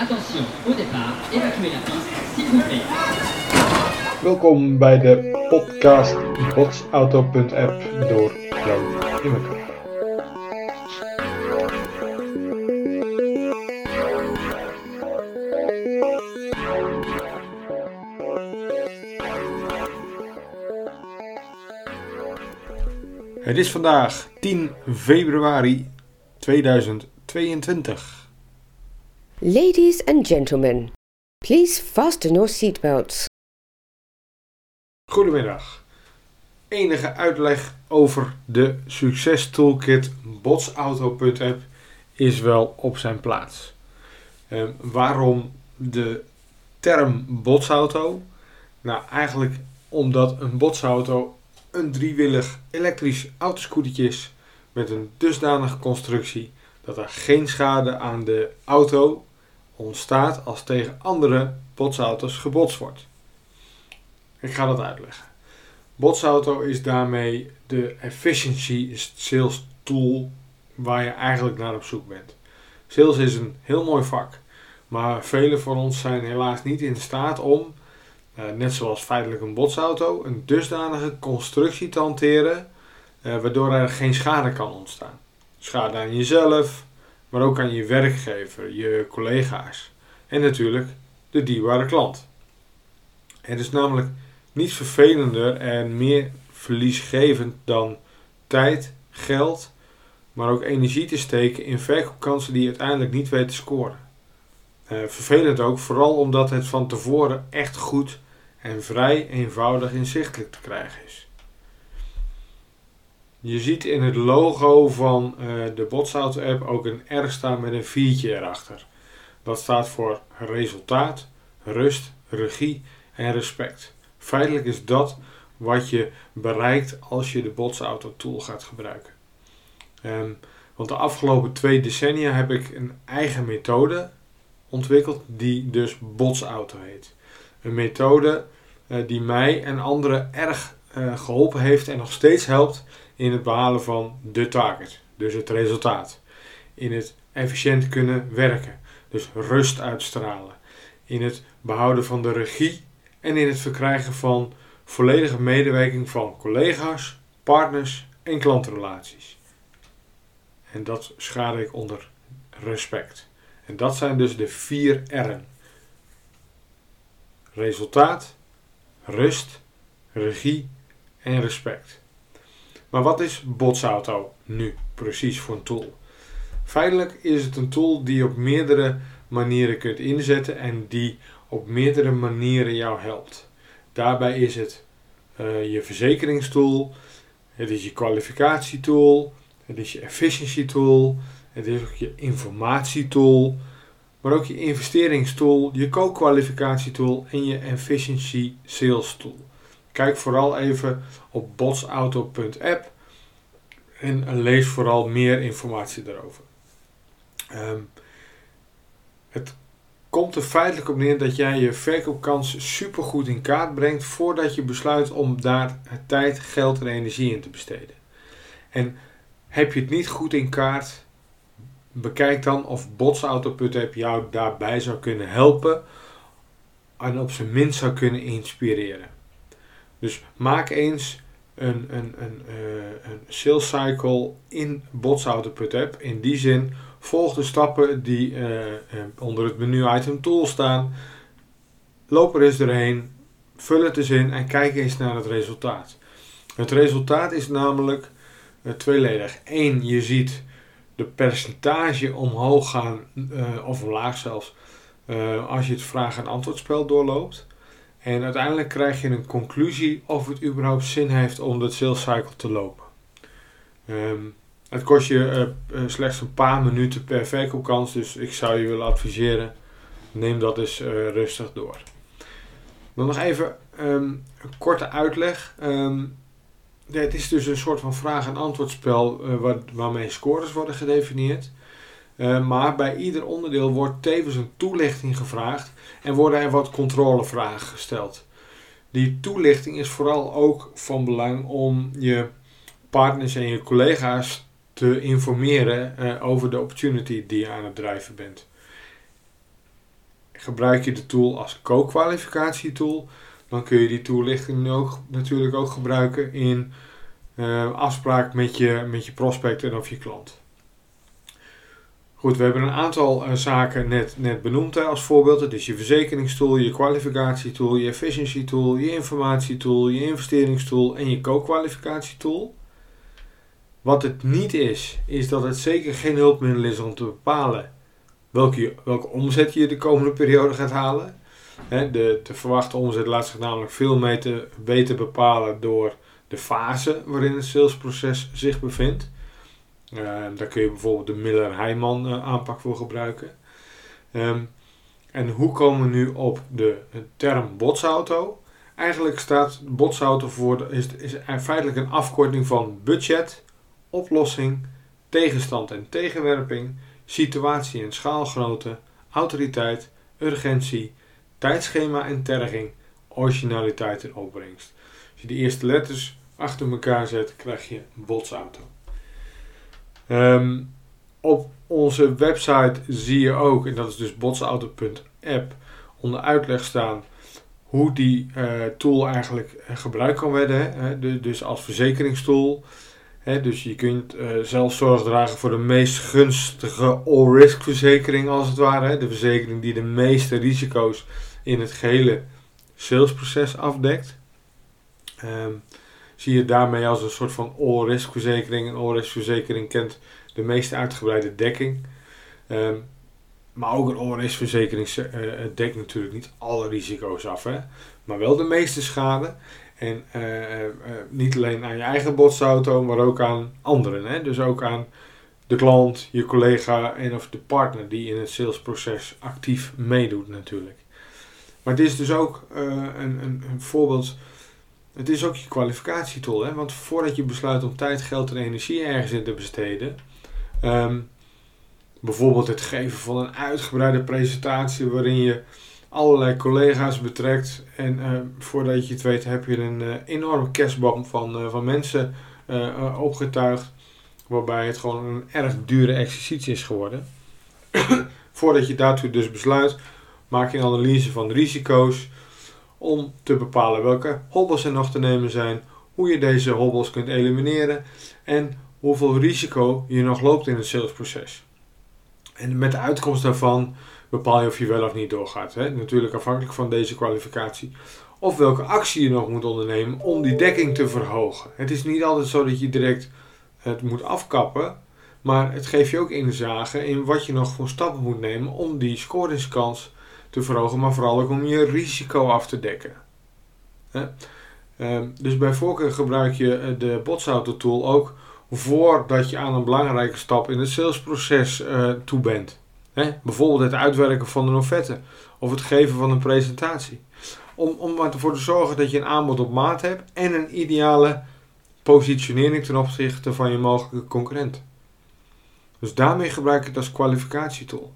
Attention, au départ, évacuez la piste, s'il vous plaît. Welkom bij de podcast botsauto.app door Jan Immeker. Het is vandaag 10 februari 2022. Ladies and gentlemen, please fasten your seatbelts. Goedemiddag. Enige uitleg over de succes toolkit botsauto.app is wel op zijn plaats. Ehm, waarom de term botsauto? Nou, eigenlijk omdat een botsauto een driewillig elektrisch autoscootertje is met een dusdanige constructie dat er geen schade aan de auto ontstaat als tegen andere botsauto's gebotst wordt. Ik ga dat uitleggen. Botsauto is daarmee de efficiency sales tool waar je eigenlijk naar op zoek bent. Sales is een heel mooi vak, maar velen van ons zijn helaas niet in staat om, eh, net zoals feitelijk een botsauto, een dusdanige constructie te hanteren eh, waardoor er geen schade kan ontstaan. Schade aan jezelf, maar ook aan je werkgever, je collega's en natuurlijk de dierbare klant. Het is namelijk niets vervelender en meer verliesgevend dan tijd, geld, maar ook energie te steken in verkoopkansen die je uiteindelijk niet weet te scoren. Uh, vervelend ook, vooral omdat het van tevoren echt goed en vrij eenvoudig inzichtelijk te krijgen is. Je ziet in het logo van uh, de Botsauto app ook een R staan met een viertje erachter. Dat staat voor resultaat, rust, regie en respect. Feitelijk is dat wat je bereikt als je de Botsauto tool gaat gebruiken. Um, want de afgelopen twee decennia heb ik een eigen methode ontwikkeld die dus Botsauto heet. Een methode uh, die mij en anderen erg uh, geholpen heeft en nog steeds helpt in het behalen van de target, dus het resultaat. In het efficiënt kunnen werken, dus rust uitstralen. In het behouden van de regie en in het verkrijgen van volledige medewerking van collega's, partners en klantrelaties. En dat schade ik onder respect. En dat zijn dus de vier R'en. Resultaat, rust, regie en respect. Maar wat is Botsauto nu precies voor een tool? Feitelijk is het een tool die je op meerdere manieren kunt inzetten en die op meerdere manieren jou helpt. Daarbij is het uh, je verzekeringstool, het is je kwalificatietool, het is je efficiency tool, het is ook je informatietool, maar ook je investeringstool, je co-kwalificatietool en je efficiency sales tool. Kijk vooral even op botsauto.app en lees vooral meer informatie daarover. Um, het komt er feitelijk op neer dat jij je verkoopkans supergoed in kaart brengt voordat je besluit om daar tijd, geld en energie in te besteden. En heb je het niet goed in kaart, bekijk dan of botsauto.app jou daarbij zou kunnen helpen en op zijn minst zou kunnen inspireren. Dus maak eens een, een, een, uh, een sales cycle in botsauto.app. In die zin, volg de stappen die uh, onder het menu item tool staan. Loop er eens doorheen, vul het eens in en kijk eens naar het resultaat. Het resultaat is namelijk tweeledig. Eén, je ziet de percentage omhoog gaan, of omlaag zelfs, als je het vraag- en antwoordspel doorloopt. En uiteindelijk krijg je een conclusie of het überhaupt zin heeft om de sales cycle te lopen. Um, het kost je uh, slechts een paar minuten per verkoopkans, dus ik zou je willen adviseren, neem dat eens uh, rustig door. Dan nog even um, een korte uitleg. Ja, het is dus een soort van vraag- en antwoordspel waar, waarmee scores worden gedefinieerd. Uh, maar bij ieder onderdeel wordt tevens een toelichting gevraagd en worden er wat controlevragen gesteld. Die toelichting is vooral ook van belang om je partners en je collega's te informeren uh, over de opportunity die je aan het drijven bent. gebruik je de tool als co-kwalificatietool, dan kun je die toelichting ook, natuurlijk ook gebruiken in uh, afspraak met je, met je prospect en of je klant. Goed, we hebben een aantal uh, zaken net, net benoemd hè, als voorbeeld. Is je verzekeringstool, je kwalificatietool, je efficiency tool, je informatietool, je investeringstool en je co-kwalificatietool. Wat het niet is, is dat het zeker geen hulpmiddel is om te bepalen welke, welke omzet je de komende periode gaat halen. de, de verwachte omzet laat zich namelijk veel beter bepalen door de fase waarin het salesproces zich bevindt. Daar kun je bijvoorbeeld de Miller-Heiman uh, aanpak voor gebruiken. Um, en hoe komen we nu op de term botsauto? Eigenlijk staat botsauto voor, is, is feitelijk een afkorting van budget, oplossing, tegenstand en tegenwerping, situatie en schaalgrootte, autoriteit, urgentie, tijdschema en terging, originaliteit en opbrengst. Als je de eerste letters achter elkaar zet, krijg je botsauto. Um, op onze website zie je ook, en dat is dus botsauto.app, onder uitleg staan hoe die uh, tool eigenlijk uh, gebruikt kan worden. Hè? De, dus als verzekeringstool. Hè? Dus je kunt uh, zelf zorg dragen voor de meest gunstige all-risk verzekering als het ware. Hè? De verzekering die de meeste risico's in het gehele salesproces afdekt. Um, zie je daarmee als een soort van all-risk verzekering. Een all-risk verzekering kent de meest uitgebreide dekking. Um, maar ook een all-risk verzekering uh, dekt natuurlijk niet alle risico's af. Hè? Maar wel de meeste schade. En uh, uh, niet alleen aan je eigen botsauto, maar ook aan anderen. Hè? Dus ook aan de klant, je collega en of de partner die in het salesproces actief meedoet natuurlijk. Maar het is dus ook een, een, een voorbeeld het is ook je kwalificatietool. Hè? Want voordat je besluit om tijd, geld en energie ergens in te besteden, um, bijvoorbeeld het geven van een uitgebreide presentatie waarin je allerlei collega's betrekt en uh, voordat je het weet heb je een uh, enorme kerstboom van, uh, van mensen opgetuigd waarbij het gewoon een erg dure exercitie is geworden. voordat je daartoe dus besluit, maak je een analyse van risico's, om te bepalen welke hobbels er nog te nemen zijn, hoe je deze hobbels kunt elimineren en hoeveel risico je nog loopt in het salesproces. En met de uitkomst daarvan bepaal je of je wel of niet doorgaat. Hè? Natuurlijk afhankelijk van deze kwalificatie. Of welke actie je nog moet ondernemen om die dekking te verhogen. Het is niet altijd zo dat je direct het moet afkappen. Maar het geeft je ook inzage in wat je nog voor stappen moet nemen om die scoringskans te verhogen, maar vooral ook om je risico af te dekken. Ehm, dus bij voorkeur gebruik je eh, de botsauto tool ook voordat je aan een belangrijke stap in het salesproces uh, toe bent. Bijvoorbeeld het uitwerken van een offerte of het geven van een presentatie. Om, om ervoor te zorgen dat je een aanbod op maat hebt en een ideale positionering ten opzichte van je mogelijke concurrent. Dus daarmee gebruik ik het als kwalificatietool.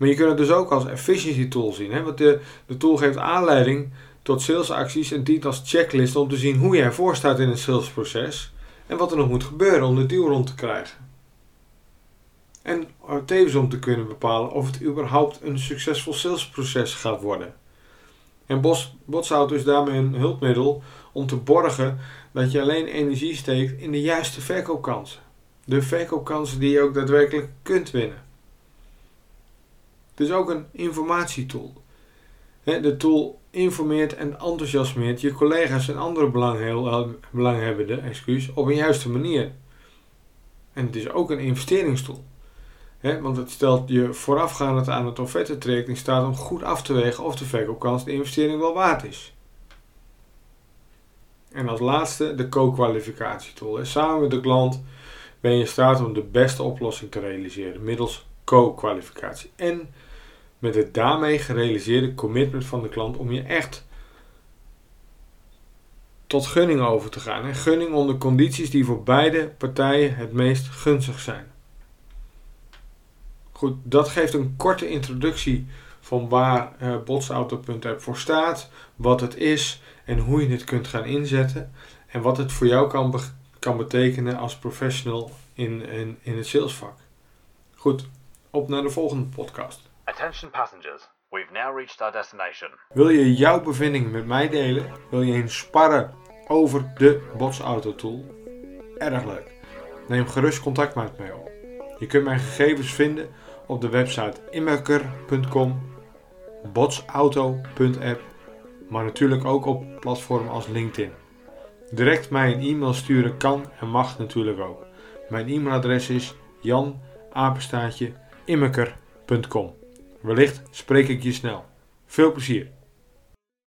Maar je kunt het dus ook als efficiency tool zien. Hè? Want de, de tool geeft aanleiding tot salesacties en dient als checklist om te zien hoe je ervoor staat in het salesproces en wat er nog moet gebeuren om de deal rond te krijgen. En tevens om te kunnen bepalen of het überhaupt een succesvol salesproces gaat worden. En Bos, Botsauto is daarmee een hulpmiddel om te borgen dat je alleen energie steekt in de juiste verkoopkansen. De verkoopkansen die je ook daadwerkelijk kunt winnen. Het is ook een informatietool. De tool informeert en enthousiasmeert je collega's en andere eh, belanghebbenden excuus, op een juiste manier. En het is ook een investeringstool. want het stelt je voorafgaand aan het offerte in staat om goed af te wegen of de verkoopkans de investering wel waard is. En als laatste de co-kwalificatietool. Samen met de klant ben je in staat om de beste oplossing te realiseren middels co-kwalificatie. En met het daarmee gerealiseerde commitment van de klant om je echt tot gunning over te gaan. En gunning onder condities die voor beide partijen het meest gunstig zijn. Goed, dat geeft een korte introductie van waar uh, botsauto.app voor staat, wat het is en hoe je het kunt gaan inzetten. En wat het voor jou kan, kan betekenen als professional in, in, in het salesvak. Goed, op naar de volgende podcast. Attention passengers. We've now reached our destination. Wil je jouw bevindingen met mij delen? Wil je eens sparren over de botsauto tool? Erg leuk. Neem gerust contact met mij op. Je kunt mijn gegevens vinden op de website immerker.com, botsauto.app, maar natuurlijk ook op platformen als LinkedIn. Direct mij een e-mail sturen kan en mag natuurlijk ook. Mijn e-mailadres is janapenstaatje immerker.com. Wellicht spreek ik je snel. Veel plezier!